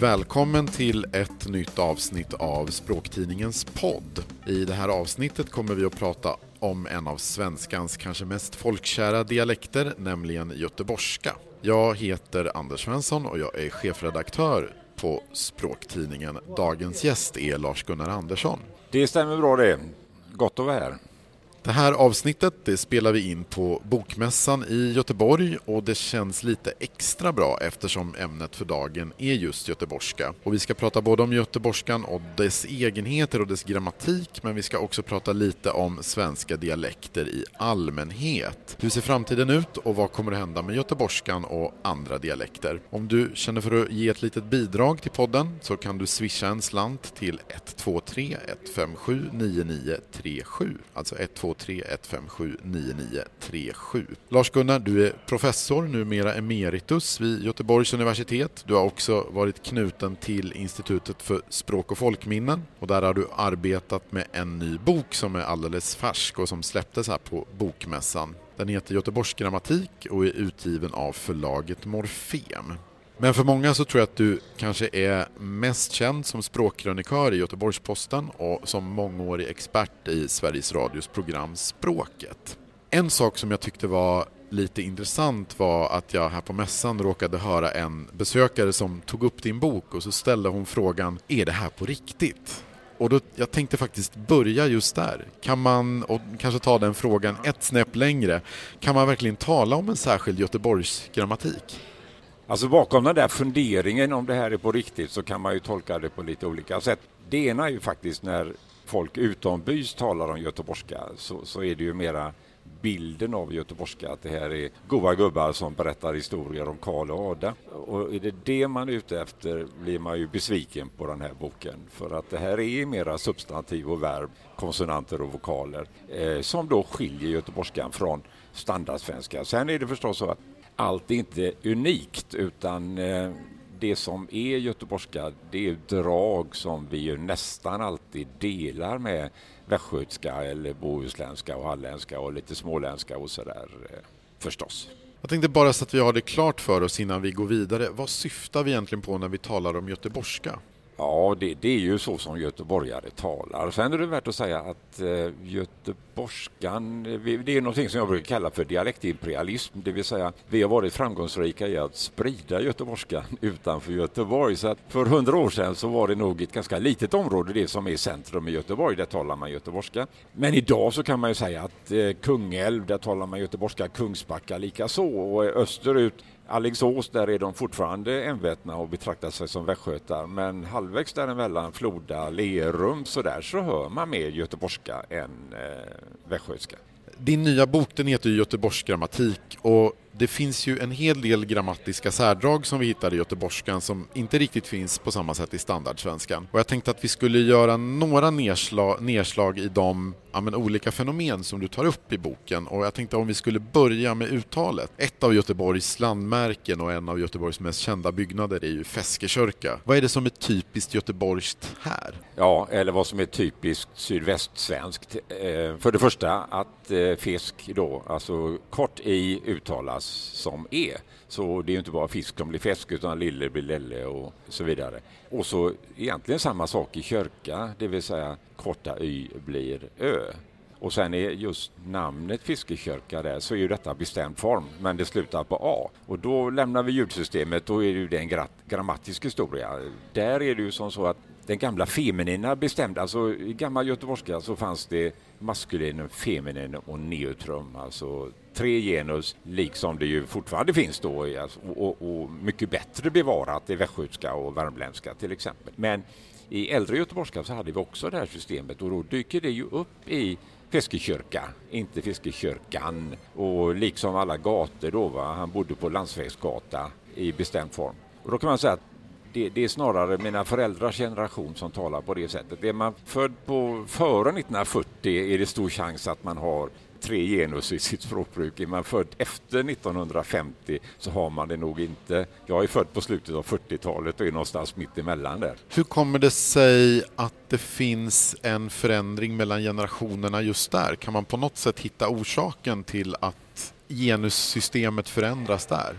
Välkommen till ett nytt avsnitt av Språktidningens podd. I det här avsnittet kommer vi att prata om en av svenskans kanske mest folkkära dialekter, nämligen göteborgska. Jag heter Anders Svensson och jag är chefredaktör på Språktidningen. Dagens gäst är Lars-Gunnar Andersson. Det stämmer bra det. Gott att vara här. Det här avsnittet det spelar vi in på Bokmässan i Göteborg och det känns lite extra bra eftersom ämnet för dagen är just göteborgska. Och vi ska prata både om göteborgskan och dess egenheter och dess grammatik men vi ska också prata lite om svenska dialekter i allmänhet. Hur ser framtiden ut och vad kommer att hända med göteborgskan och andra dialekter? Om du känner för att ge ett litet bidrag till podden så kan du swisha en slant till 123 157 9937 alltså 123 157 9937. Lars-Gunnar, du är professor, numera emeritus vid Göteborgs universitet. Du har också varit knuten till Institutet för språk och folkminnen och där har du arbetat med en ny bok som är alldeles färsk och som släpptes här på Bokmässan. Den heter Göteborgs grammatik och är utgiven av förlaget Morfem. Men för många så tror jag att du kanske är mest känd som språkkrönikör i Göteborgs-Posten och som mångårig expert i Sveriges Radios program Språket. En sak som jag tyckte var lite intressant var att jag här på mässan råkade höra en besökare som tog upp din bok och så ställde hon frågan Är det här på riktigt? Och då, jag tänkte faktiskt börja just där. Kan man, och kanske ta den frågan ett snäpp längre, kan man verkligen tala om en särskild Göteborgs grammatik? Alltså bakom den där funderingen om det här är på riktigt så kan man ju tolka det på lite olika sätt. Det ena är ju faktiskt när folk utombys talar om göteborgska så, så är det ju mera bilden av göteborgska, att det här är goa gubbar som berättar historier om Karl och Ada. Och är det det man är ute efter blir man ju besviken på den här boken. För att det här är mera substantiv och verb, konsonanter och vokaler eh, som då skiljer göteborgskan från standardsvenska. Sen är det förstås så att allt är inte unikt utan eh, det som är göteborgska det är drag som vi ju nästan alltid delar med västgötska eller bohuslänska och halländska och lite småländska och sådär eh, förstås. Jag tänkte bara så att vi har det klart för oss innan vi går vidare. Vad syftar vi egentligen på när vi talar om göteborgska? Ja, det, det, är ju så som göteborgare talar. Sen är det värt att säga att eh, göteborgskan, eh, det är någonting som jag brukar kalla för dialektimperialism, det vill säga vi har varit framgångsrika i att sprida göteborgskan utanför Göteborg. Så att för hundra år sedan så var det nog ett ganska litet område, det som är centrum i Göteborg, där talar man göteborgska. Men idag så kan man ju säga att eh, Kungälv, där talar man göteborgska, Kungsbacka likaså och eh, österut Alingsås, där är de fortfarande envetna och betraktar sig som västgötar men halvvägs däremellan, Floda, Lerum, så där så hör man mer göteborgska än eh, västgötska. Din nya bok den heter Göteborgs grammatik och det finns ju en hel del grammatiska särdrag som vi hittar i göteborgskan som inte riktigt finns på samma sätt i standardsvenskan. Och jag tänkte att vi skulle göra några nedslag, nedslag i de ja, men, olika fenomen som du tar upp i boken. Och jag tänkte om vi skulle börja med uttalet. Ett av Göteborgs landmärken och en av Göteborgs mest kända byggnader är ju Feskekörka. Vad är det som är typiskt göteborgskt här? Ja, eller vad som är typiskt sydvästsvenskt. Eh, för det första att eh, fisk då, alltså kort i uttalas som är. Så det är inte bara fisk som blir fisk utan lille blir lelle och så vidare. Och så egentligen samma sak i kyrka, det vill säga korta y blir ö. Och sen är just namnet fiskekörka där så är ju detta bestämd form men det slutar på A. Och då lämnar vi ljudsystemet, då är det ju det en grammatisk historia. Där är det ju som så att den gamla feminina bestämde, alltså i gammal göteborgska så fanns det maskulinum, feminin och neutrum, alltså tre genus, liksom det ju fortfarande finns då alltså, och, och, och mycket bättre bevarat i västgötska och värmländska till exempel. Men i äldre göteborgska så hade vi också det här systemet och då dyker det ju upp i Fiskekyrka, inte Fiskekyrkan och liksom alla gator då, va? han bodde på Landsvägsgata i bestämd form. Och då kan man säga att det, det, är snarare mina föräldrars generation som talar på det sättet. Är man född på före 1940 är det stor chans att man har tre genus i sitt språkbruk. Är man född efter 1950 så har man det nog inte. Jag är född på slutet av 40-talet och är någonstans mitt emellan där. Hur kommer det sig att det finns en förändring mellan generationerna just där? Kan man på något sätt hitta orsaken till att genussystemet förändras där?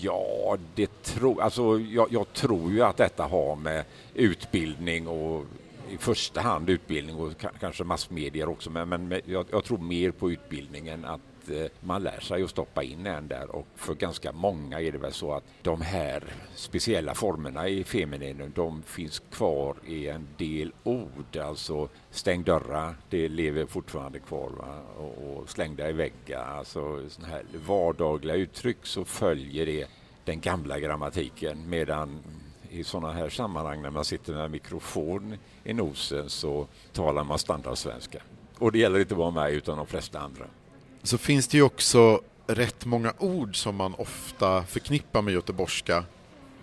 Ja, det tror, alltså, jag, jag, tror ju att detta har med utbildning och i första hand utbildning och kanske massmedier också, men, men jag, jag tror mer på utbildningen att Eh, man lär sig att stoppa in en där och för ganska många är det väl så att de här speciella formerna i femininen de finns kvar i en del ord. Alltså stäng dörrar, det lever fortfarande kvar. Va? Och, och slängda i väggar, alltså sådana här vardagliga uttryck så följer det den gamla grammatiken medan i sådana här sammanhang när man sitter med mikrofon i nosen så talar man standardsvenska. Och det gäller inte bara mig utan de flesta andra så finns det ju också rätt många ord som man ofta förknippar med göteborgska.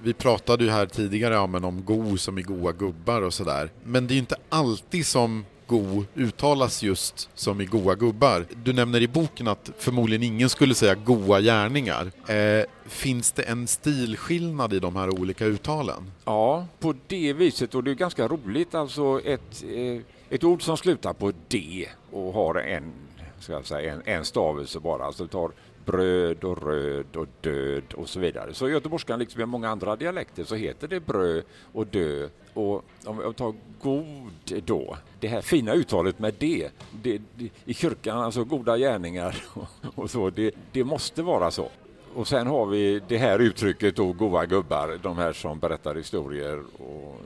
Vi pratade ju här tidigare ja, men om go som i goa gubbar och sådär. Men det är ju inte alltid som go uttalas just som i goa gubbar. Du nämner i boken att förmodligen ingen skulle säga goa gärningar. Eh, finns det en stilskillnad i de här olika uttalen? Ja, på det viset och det är ganska roligt alltså ett, eh, ett ord som slutar på D och har en ska jag säga, en, en stavelse bara. Alltså du tar bröd och röd och död och så vidare. Så i göteborgskan, liksom i många andra dialekter, så heter det bröd och dö. Och om jag tar god då, det här fina uttalet med det, det, det i kyrkan, alltså goda gärningar och, och så, det, det måste vara så. Och sen har vi det här uttrycket då, goa gubbar, de här som berättar historier och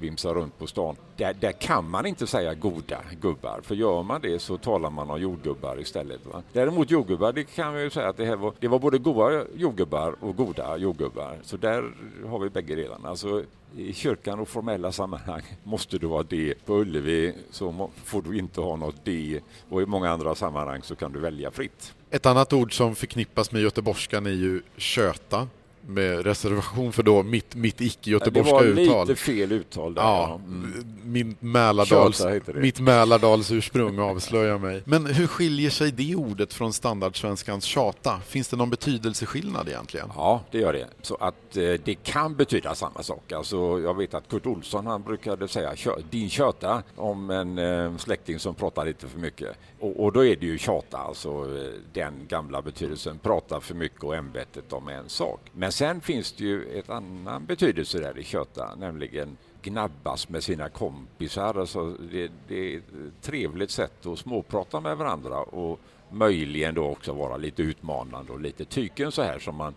vimsar runt på stan. Där, där, kan man inte säga goda gubbar, för gör man det så talar man om jordgubbar istället. Va? Däremot jordgubbar, det kan vi ju säga att det, här var, det var både goda jordgubbar och goda jordgubbar. Så där har vi bägge delarna. Alltså, i kyrkan och formella sammanhang måste du vara det. På Ullevi så får du inte ha något det och i många andra sammanhang så kan du välja fritt. Ett annat ord som förknippas med göteborgskan är ju köta med reservation för då mitt, mitt icke-göteborgska uttal. Det var lite fel uttal där. Ja, mm. Mälardals, mitt Mälardals ursprung avslöjar mig. Men hur skiljer sig det ordet från standardsvenskans tjata? Finns det någon betydelseskillnad egentligen? Ja, det gör det. Så att eh, det kan betyda samma sak. Alltså, jag vet att Kurt Olsson han brukade säga din tjöta om en eh, släkting som pratar lite för mycket. Och, och, då är det ju tjata, alltså eh, den gamla betydelsen prata för mycket och ämbetet om en sak. Men sen finns det ju ett annan betydelse där i köta, nämligen gnabbas med sina kompisar. Alltså det, det är ett trevligt sätt att småprata med varandra och möjligen då också vara lite utmanande och lite tyken så här som man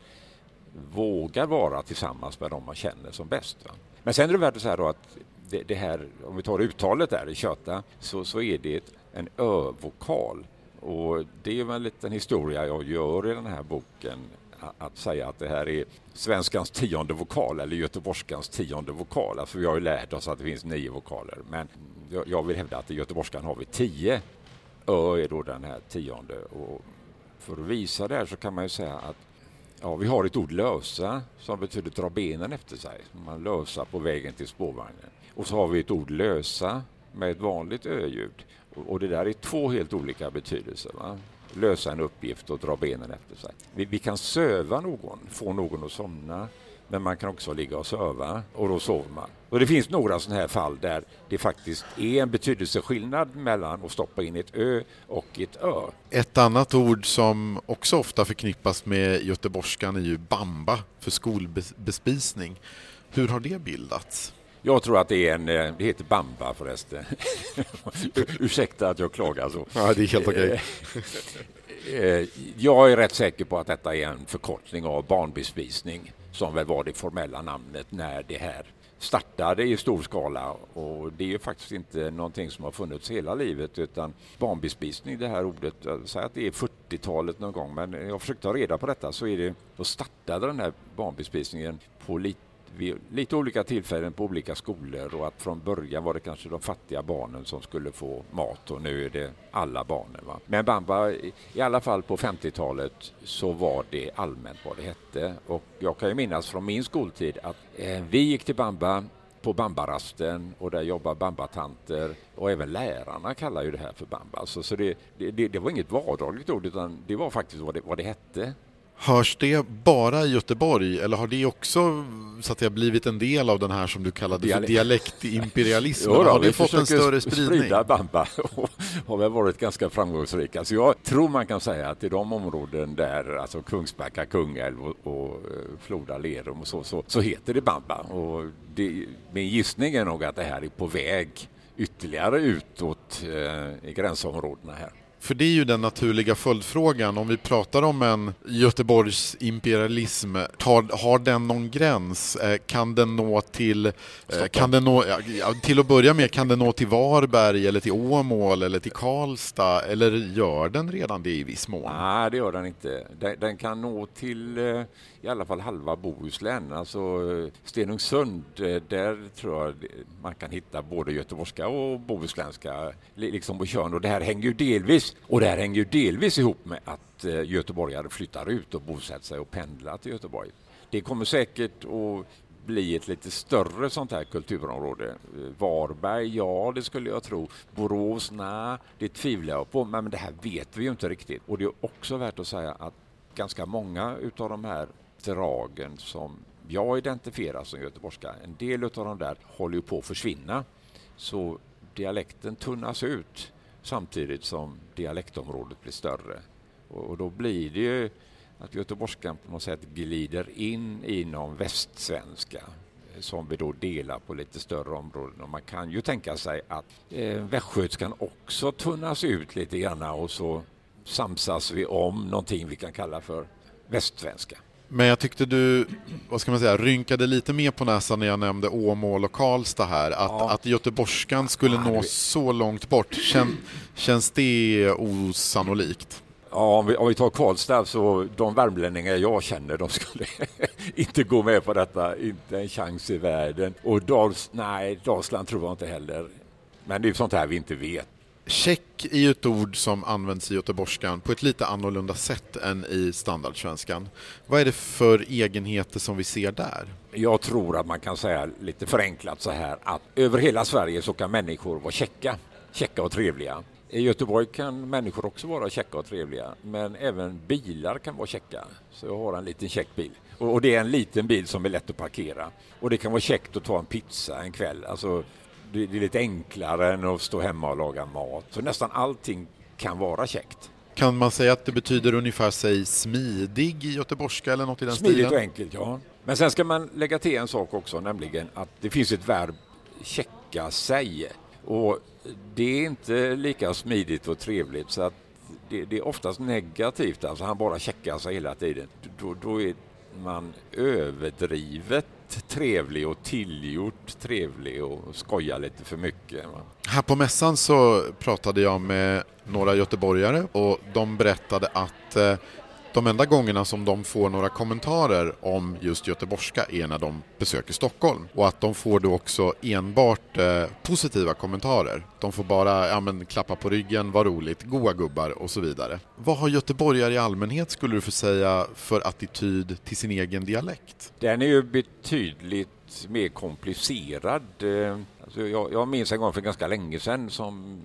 vågar vara tillsammans med dem man känner som bäst. Va? Men sen är det värt att säga då att det, det, här, om vi tar uttalet där i köta, så, så är det en ö-vokal. Och det är väl en liten historia jag gör i den här boken att säga att det här är svenskans tionde vokal eller göteborgskans tionde vokal. Alltså vi har ju lärt oss att det finns nio vokaler men jag vill hävda att i göteborgskan har vi tio. Ö är då den här tionde och för att visa det här så kan man ju säga att ja, vi har ett ord lösa som betyder dra benen efter sig. Man lösa på vägen till spårvagnen. Och så har vi ett ord lösa med ett vanligt ö-ljud. Och det där är två helt olika betydelser. Va? Lösa en uppgift och dra benen efter sig. Vi, vi, kan söva någon, få någon att somna, men man kan också ligga och söva och då sover man. Och det finns några sådana här fall där det faktiskt är en betydelseskillnad mellan att stoppa in ett ö och ett ö. Ett annat ord som också ofta förknippas med göteborgskan är ju bamba för skolbespisning. Hur har det bildats? Jag tror att det är en, eh, det heter bamba förresten. Ursäkta att jag klagar så. Ja, det är helt okej. Okay. Eh, jag är rätt säker på att detta är en förkortning av barnbespisning som väl var det formella namnet när det här startade i stor skala och det är faktiskt inte någonting som har funnits hela livet utan barnbespisning, det här ordet, säger att det är 40-talet någon gång men jag har försökt ta reda på detta så är det, då startade den här barnbespisningen på lite vid lite olika tillfällen på olika skolor och att från början var det kanske de fattiga barnen som skulle få mat och nu är det alla barnen. Va? Men bamba, i alla fall på 50-talet så var det allmänt vad det hette och jag kan ju minnas från min skoltid att eh, vi gick till bamba på bambarasten och där jobbar bambatanter och även lärarna kallar ju det här för bamba. Alltså, så det, det, det var inget vardagligt ord utan det var faktiskt vad det, vad det hette Hörs det bara i Göteborg eller har det också så att det har blivit en del av den här som du kallade för dialektimperialismen? Jo då, har det fått en större spridning? sprida bamba och har väl varit ganska framgångsrika. Alltså jag tror man kan säga att i de områden där alltså Kungsbacka, Kungälv och, och eh, Floda, Lerum och så, så, så heter det bamba. Och det, min gissning är nog att det här är på väg ytterligare utåt eh, i gränsområdena här. För det är ju den naturliga följdfrågan. Om vi pratar om en Göteborgs imperialism, tar, har den någon gräns? Eh, kan den nå till, eh, kan den nå, till att börja med, kan den nå till Varberg eller till Åmål eller till Karlstad? Eller gör den redan det i viss mån? Nej, det gör den inte. Den, den kan nå till eh, i alla fall halva Bohuslän. Alltså eh, Stenungsund, eh, där tror jag man kan hitta både göteborgska och bohuslänska liksom på kön. Och det här hänger ju delvis och det här hänger ju delvis ihop med att eh, göteborgare flyttar ut och bosätter sig och pendlar till Göteborg. Det kommer säkert att bli ett lite större sånt här kulturområde. Varberg, ja det skulle jag tro. Borås, nej, det tvivlar jag på. Men det här vet vi ju inte riktigt. Och det är också värt att säga att ganska många utav de här dragen som jag identifierar som göteborgska, en del av de där håller ju på att försvinna. Så dialekten tunnas ut samtidigt som dialektområdet blir större. Och, då blir det ju att göteborgskan på något sätt glider in i någon västsvenska som vi då delar på lite större områden. Och man kan ju tänka sig att eh, västgötskan också tunnas ut lite grann och så samsas vi om någonting vi kan kalla för västsvenska. Men jag tyckte du, vad ska man säga, rynkade lite mer på näsan när jag nämnde Åmål och Karlstad här. Att, ja. att göteborgskan skulle ja, nå så långt bort, Kän, känns det osannolikt? Ja, om vi, om vi tar Karlstad så de värmlänningar jag känner de skulle inte gå med på detta, inte en chans i världen. Och Dals, nej, Dalsland tror jag inte heller. Men det är sånt här vi inte vet. Check är ju ett ord som används i göteborgskan på ett lite annorlunda sätt än i standardsvenskan. Vad är det för egenheter som vi ser där? Jag tror att man kan säga lite förenklat så här att över hela Sverige så kan människor vara checka, checka och trevliga. I Göteborg kan människor också vara checka och trevliga, men även bilar kan vara checka. Så jag har en liten checkbil. Och det är en liten bil som är lätt att parkera. Och det kan vara käckt att ta en pizza en kväll. Alltså, det är lite enklare än att stå hemma och laga mat. Så nästan allting kan vara käckt. Kan man säga att det betyder ungefär sig smidig i göteborgska eller något i den Smidigt stilen? Smidigt och enkelt, ja. Men sen ska man lägga till en sak också, nämligen att det finns ett verb checka sig. Och det är inte lika smidigt och trevligt så att det, det är oftast negativt, alltså han bara checkar sig hela tiden. Då, då är man överdrivet trevlig och tillgjort trevlig och skojar lite för mycket. Här på mässan så pratade jag med några göteborgare och de berättade att eh, de enda gångerna som de får några kommentarer om just göteborgska är när de besöker Stockholm. Och att de får då också enbart eh, positiva kommentarer. De får bara ja, men, klappa på ryggen, vad roligt, goa gubbar och så vidare. Vad har göteborgare i allmänhet, skulle du få säga, för attityd till sin egen dialekt? Den är ju betydligt mer komplicerad. Eh, alltså jag, jag minns en gång för ganska länge sedan som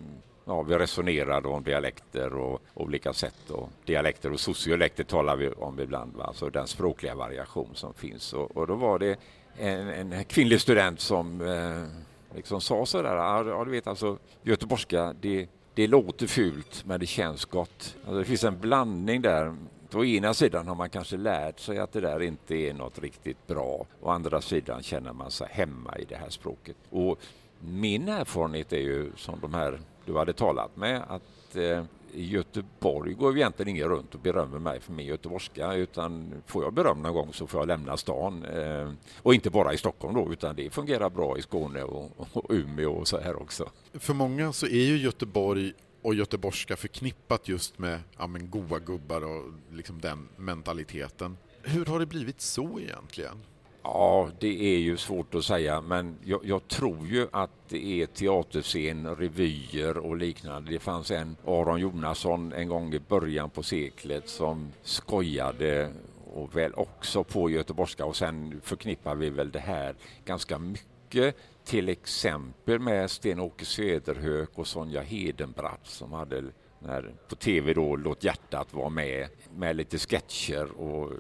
ja, vi resonerade om dialekter och olika sätt. Och dialekter och sociolekter talar vi om ibland, va? alltså den språkliga variation som finns. Och, och då var det en, en kvinnlig student som eh, liksom sa sådär, ja du vet alltså göteborgska, det, det låter fult men det känns gott. Alltså, det finns en blandning där å ena sidan har man kanske lärt sig att det där inte är något riktigt bra. Å andra sidan känner man sig hemma i det här språket. Och min erfarenhet är ju som de här du hade talat med att eh, i Göteborg går ju egentligen ingen runt och berömmer mig för min göteborgska utan får jag beröm någon gång så får jag lämna stan. Eh, och inte bara i Stockholm då utan det fungerar bra i Skåne och, och Umeå och så här också. För många så är ju Göteborg och göteborgska förknippat just med ja, men goa gubbar och liksom den mentaliteten. Hur har det blivit så egentligen? Ja, det är ju svårt att säga, men jag, jag, tror ju att det är teaterscen, revyer och liknande. Det fanns en, Aron Jonasson, en gång i början på seklet som skojade och väl också på göteborgska och sen förknippar vi väl det här ganska mycket till exempel med Sten-Åke Söderhök och Sonja Hedenbratt som hade när, på tv då Låt hjärtat vara med med lite sketcher och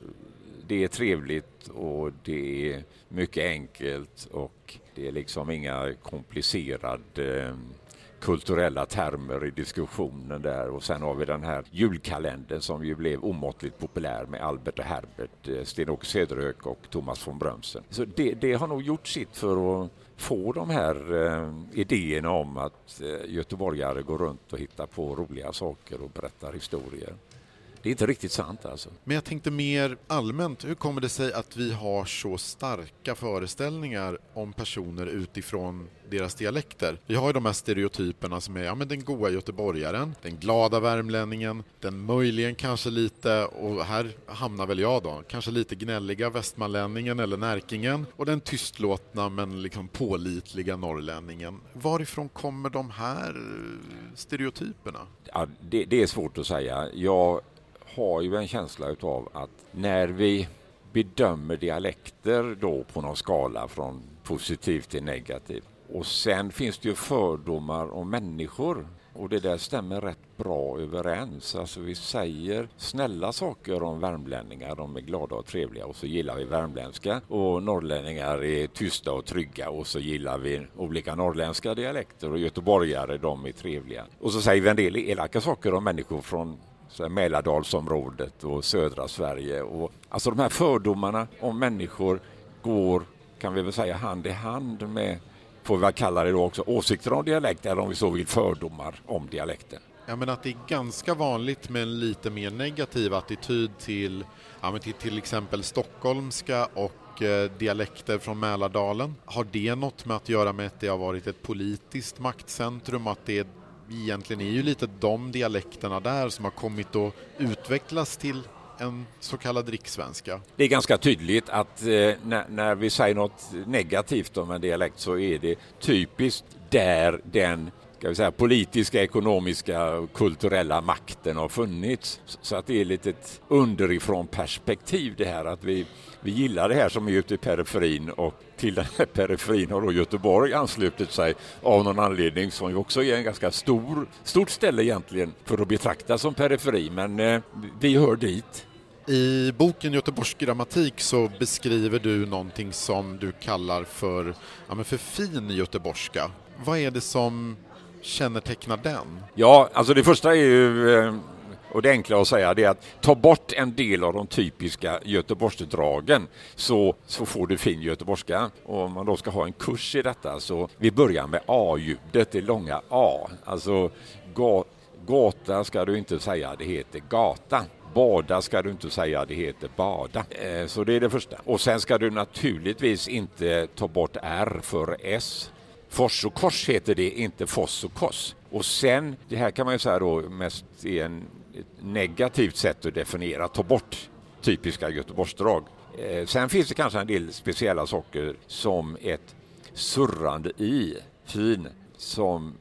det är trevligt och det är mycket enkelt och det är liksom inga komplicerade eh, kulturella termer i diskussionen där och sen har vi den här julkalendern som ju blev omåttligt populär med Albert och Herbert, eh, Sten-Åke Cederhök och Thomas von Brömsen. Så det, det, har nog gjort sitt för att få de här eh, idéerna om att eh, göteborgare går runt och hittar på roliga saker och berättar historier. Det är inte riktigt sant alltså. Men jag tänkte mer allmänt, hur kommer det sig att vi har så starka föreställningar om personer utifrån deras dialekter? Vi har ju de här stereotyperna som är ja, men den goa göteborgaren, den glada värmlänningen, den möjligen kanske lite, och här hamnar väl jag då, kanske lite gnälliga västmanlänningen eller närkingen och den tystlåtna men liksom pålitliga norrlänningen. Varifrån kommer de här stereotyperna? Ja, det, det är svårt att säga. Jag har ju en känsla utav att när vi bedömer dialekter då på någon skala från positiv till negativ och sen finns det ju fördomar om människor och det där stämmer rätt bra överens. Alltså vi säger snälla saker om värmlänningar, de är glada och trevliga och så gillar vi värmländska. Och norrlänningar är tysta och trygga och så gillar vi olika norrländska dialekter och göteborgare, de är trevliga. Och så säger vi en del elaka saker om människor från Mälardalsområdet och södra Sverige. Och, alltså de här fördomarna om människor går, kan vi väl säga, hand i hand med, får vi väl kalla det då också, åsikter om dialekt eller om vi så vill fördomar om dialekten. Ja, men att det är ganska vanligt med en lite mer negativ attityd till, ja, men till, till exempel stockholmska och eh, dialekter från Mälardalen. Har det något med att göra med att det har varit ett politiskt maktcentrum, att det är egentligen är ju lite de dialekterna där som har kommit att utvecklas till en så kallad rikssvenska. Det är ganska tydligt att eh, när, när, vi säger något negativt om en dialekt så är det typiskt där den ska vi säga, politiska, ekonomiska och kulturella makten har funnits. Så att det är lite ett underifrån perspektiv det här att vi, vi gillar det här som är ute i periferin och till den här periferin har då Göteborg anslutit sig av någon anledning som ju också är en ganska stor, stort ställe egentligen för att betraktas som periferi men eh, vi hör dit. I boken Göteborgsk grammatik så beskriver du någonting som du kallar för, ja, men för fin göteborgska. Vad är det som kännetecknar den? Ja, alltså det första är ju eh, och det enkla att säga är att ta bort en del av de typiska Göteborgsdragen så, så får du fin göteborgska. Och om man då ska ha en kurs i detta så vi börjar med A-ljudet, det långa A. Alltså ga, gata ska du inte säga, det heter gata. Bada ska du inte säga, det heter bada. Eh, så det är det första. Och sen ska du naturligtvis inte ta bort R för S. Fors och kors heter det, inte foss och kors. Och sen, det här kan man ju säga då mest i en negativt sätt att definiera, ta bort typiska Göteborgsdrag. Eh, sen finns det kanske en del speciella saker som ett surrande i fin som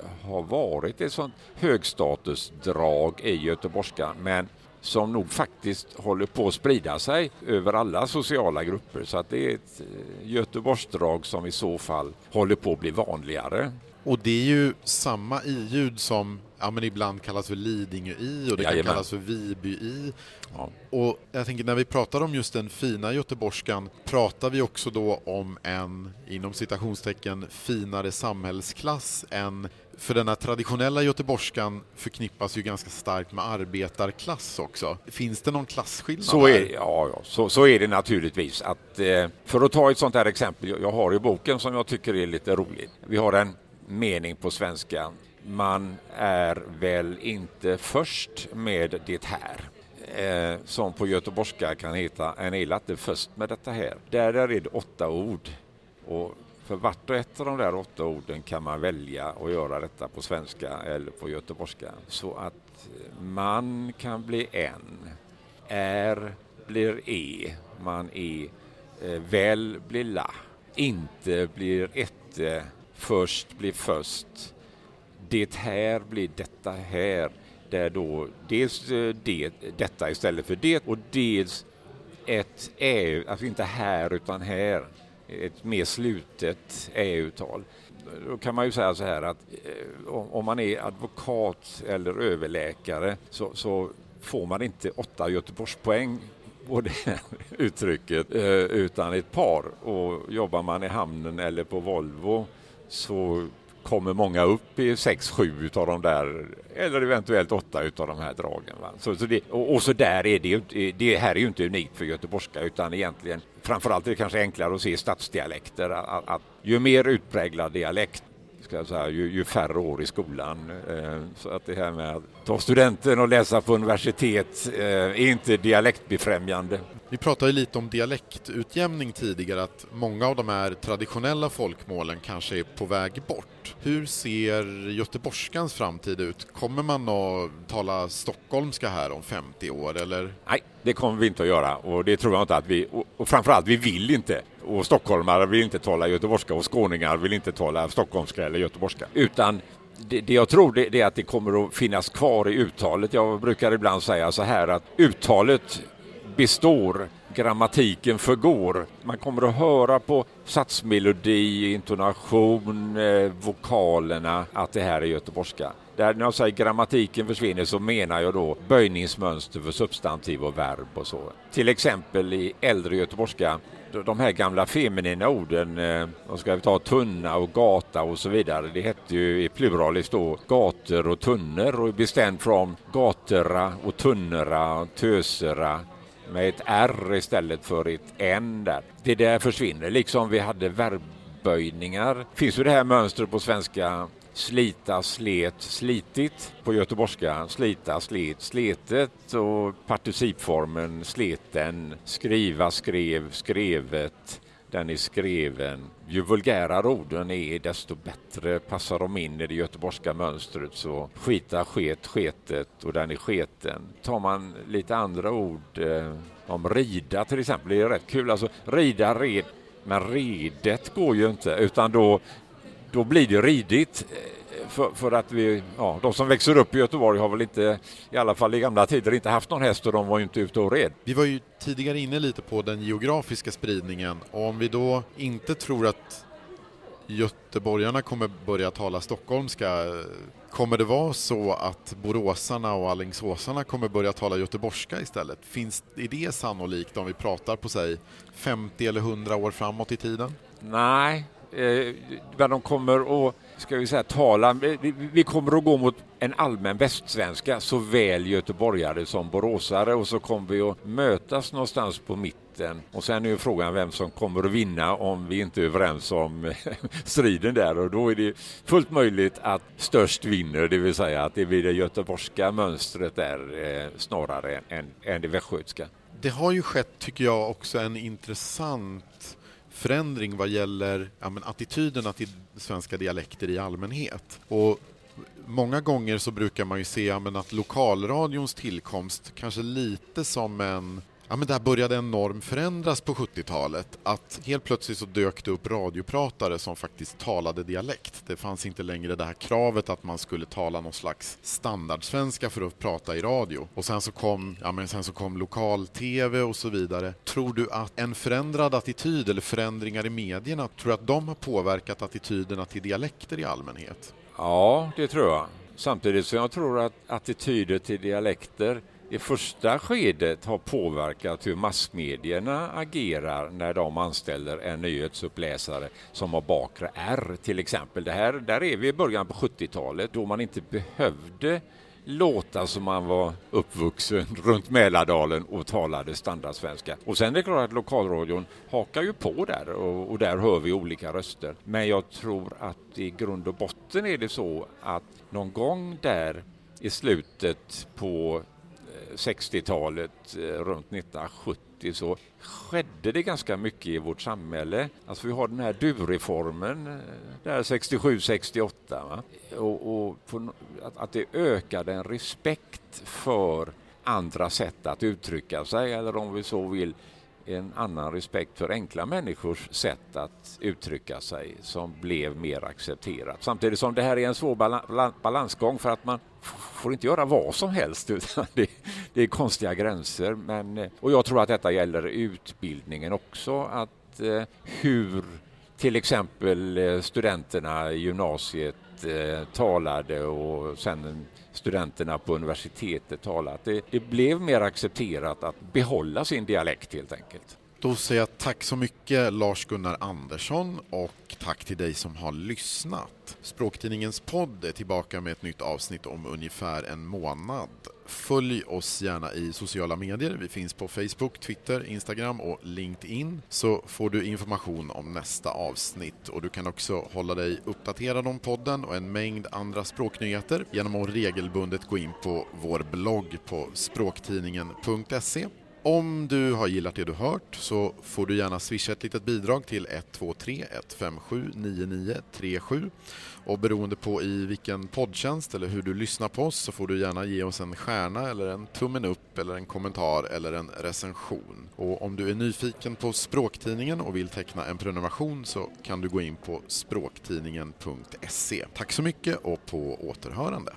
eh, har varit ett sånt högstatusdrag i göteborgska men som nog faktiskt håller på att sprida sig över alla sociala grupper. Så att det är ett eh, Göteborgsdrag som i så fall håller på att bli vanligare. Och det är ju samma i-ljud som ja, men ibland kallas för Lidingö-i och det Jajamän. kan kallas för Viby-i. Ja. Och jag tänker när vi pratar om just den fina göteborgskan, pratar vi också då om en, inom citationstecken, finare samhällsklass än för den här traditionella göteborgskan förknippas ju ganska starkt med arbetarklass också. Finns det någon klasskillnad? Så är, ja, ja så, så är det naturligtvis. Att, eh, för att ta ett sånt här exempel, jag har i boken som jag tycker är lite roligt. Vi har en mening på svenska. Man är väl inte först med det här. Eh, som på göteborgska kan heta En är inte först med detta här. Där är det åtta ord. Och för vart och ett av de där åtta orden kan man välja att göra detta på svenska eller på göteborgska. Så att eh, man kan bli en, är blir e, man är eh, väl blir la, inte blir ette, först blir först, det här blir detta här, där då dels eh, det, detta istället för det och dels ett ä, alltså inte här utan här, ett mer slutet ä-uttal. då kan man ju säga så här att eh, om man är advokat eller överläkare så, så får man inte åtta Göteborgspoäng på det uttrycket eh, utan ett par. Och jobbar man i hamnen eller på Volvo så kommer många upp i sex, sju av de där eller eventuellt 8 av de här dragen. Va? Så, så det, och, och, så där är det ju det här är ju inte unikt för göteborgska utan egentligen framförallt är det kanske enklare att se stadsdialekter. Att, att ju mer utpräglad dialekt ska jag säga, ju, ju färre år i skolan. Eh, så att det här med att ta studenten och läsa på universitet eh, är inte dialektbefrämjande. Vi pratade lite om dialektutjämning tidigare, att många av de här traditionella folkmålen kanske är på väg bort. Hur ser göteborgskans framtid ut? Kommer man att tala stockholmska här om 50 år eller? Nej, det kommer vi inte att göra och det tror jag inte att vi, och framförallt vi vill inte. Och stockholmare vill inte tala göteborgska och skåningar vill inte tala stockholmska eller göteborgska. Utan det, det jag tror det, det, är att det kommer att finnas kvar i uttalet. Jag brukar ibland säga så här att uttalet består, grammatiken förgår. Man kommer att höra på satsmelodi, intonation, eh, vokalerna att det här är göteborgska. Där när jag säger grammatiken försvinner så menar jag då böjningsmönster för substantiv och verb och så. Till exempel i äldre göteborgska de här gamla feminina orden, eh, vad ska vi ta, tunna och gata och så vidare. Det hette ju i pluralis då gator och tunnor och bestämt från gatora och tunnorna, tösera med ett R istället för ett N där. Det där försvinner, liksom vi hade verbböjningar. Finns ju det här mönstret på svenska slita, slet, slitit på göteborgska. Slita, slet, sletet och participformen sleten. Skriva, skrev, skrevet. Den är skreven. Ju vulgärare orden är desto bättre passar de in i det göteborgska mönstret. Så skita, sket, sketet och den är sketen. Tar man lite andra ord eh, om rida till exempel, det är rätt kul. Alltså rida, red, men redet går ju inte utan då då blir det ridigt. Eh, för, för, att vi, ja, de som växer upp i Göteborg har väl inte, i alla fall i gamla tider, inte haft någon häst och de var ju inte ute och red. Vi var ju tidigare inne lite på den geografiska spridningen och om vi då inte tror att göteborgarna kommer börja tala stockholmska, kommer det vara så att boråsarna och allingsåsarna kommer börja tala göteborgska istället? Finns, är det sannolikt om vi pratar på sig 50 eller 100 år framåt i tiden? Nej, eh, men de kommer att ska vi säga, tala, vi, vi kommer att gå mot en allmän västsvenska, såväl göteborgare som boråsare och så kommer vi att mötas någonstans på mitten. Och sen är ju frågan vem som kommer att vinna om vi inte är överens om eh, striden där och då är det fullt möjligt att störst vinner, det vill säga att det blir det göteborgska mönstret där eh, snarare än, än det västgötska. Det har ju skett, tycker jag, också en intressant förändring vad gäller ja, men attityderna till svenska dialekter i allmänhet. Och många gånger så brukar man ju se ja, men att lokalradions tillkomst kanske lite som en Ja, men där började en norm förändras på 70-talet. Att helt plötsligt så dök det upp radiopratare som faktiskt talade dialekt. Det fanns inte längre det här kravet att man skulle tala någon slags standardsvenska för att prata i radio. Och sen så kom, ja, men sen så kom lokal-tv och så vidare. Tror du att en förändrad attityd eller förändringar i medierna, tror du att de har påverkat attityderna till dialekter i allmänhet? Ja, det tror jag. Samtidigt som jag tror att attityder till dialekter i första skedet har påverkat hur massmedierna agerar när de anställer en nyhetsuppläsare som har bakre R till exempel. Det här, där är vi i början på 70-talet då man inte behövde låta som man var uppvuxen runt Mälardalen och talade standardsvenska. Och sen är det klart att lokalradion hakar ju på där och, och, där hör vi olika röster. Men jag tror att i grund och botten är det så att någon gång där i slutet på 60-talet, eh, runt 1970, så skedde det ganska mycket i vårt samhälle. Alltså vi har den här du-reformen eh, där 67-68 och, och på, att, att det ökade en respekt för andra sätt att uttrycka sig eller om vi så vill en annan respekt för enkla människors sätt att uttrycka sig som blev mer accepterat. Samtidigt som det här är en svår balansgång för att man får inte göra vad som helst utan det, det är konstiga gränser. Men, eh, och jag tror att detta gäller utbildningen också, att eh, hur till exempel eh, studenterna i gymnasiet talade och sen studenterna på universitetet talade. Det, det blev mer accepterat att behålla sin dialekt helt enkelt. Då säger jag tack så mycket Lars-Gunnar Andersson och tack till dig som har lyssnat. Språktidningens podd är tillbaka med ett nytt avsnitt om ungefär en månad. Följ oss gärna i sociala medier. Vi finns på Facebook, Twitter, Instagram och LinkedIn så får du information om nästa avsnitt. Och du kan också hålla dig uppdaterad om podden och en mängd andra språknyheter genom att regelbundet gå in på vår blogg på språktidningen.se. Om du har gillat det du hört så får du gärna swisha ett litet bidrag till 123 157 9937 och beroende på i vilken poddtjänst eller hur du lyssnar på oss så får du gärna ge oss en stjärna eller en tummen upp eller en kommentar eller en recension. Och om du är nyfiken på Språktidningen och vill teckna en prenumeration så kan du gå in på språktidningen.se. Tack så mycket och på återhörande.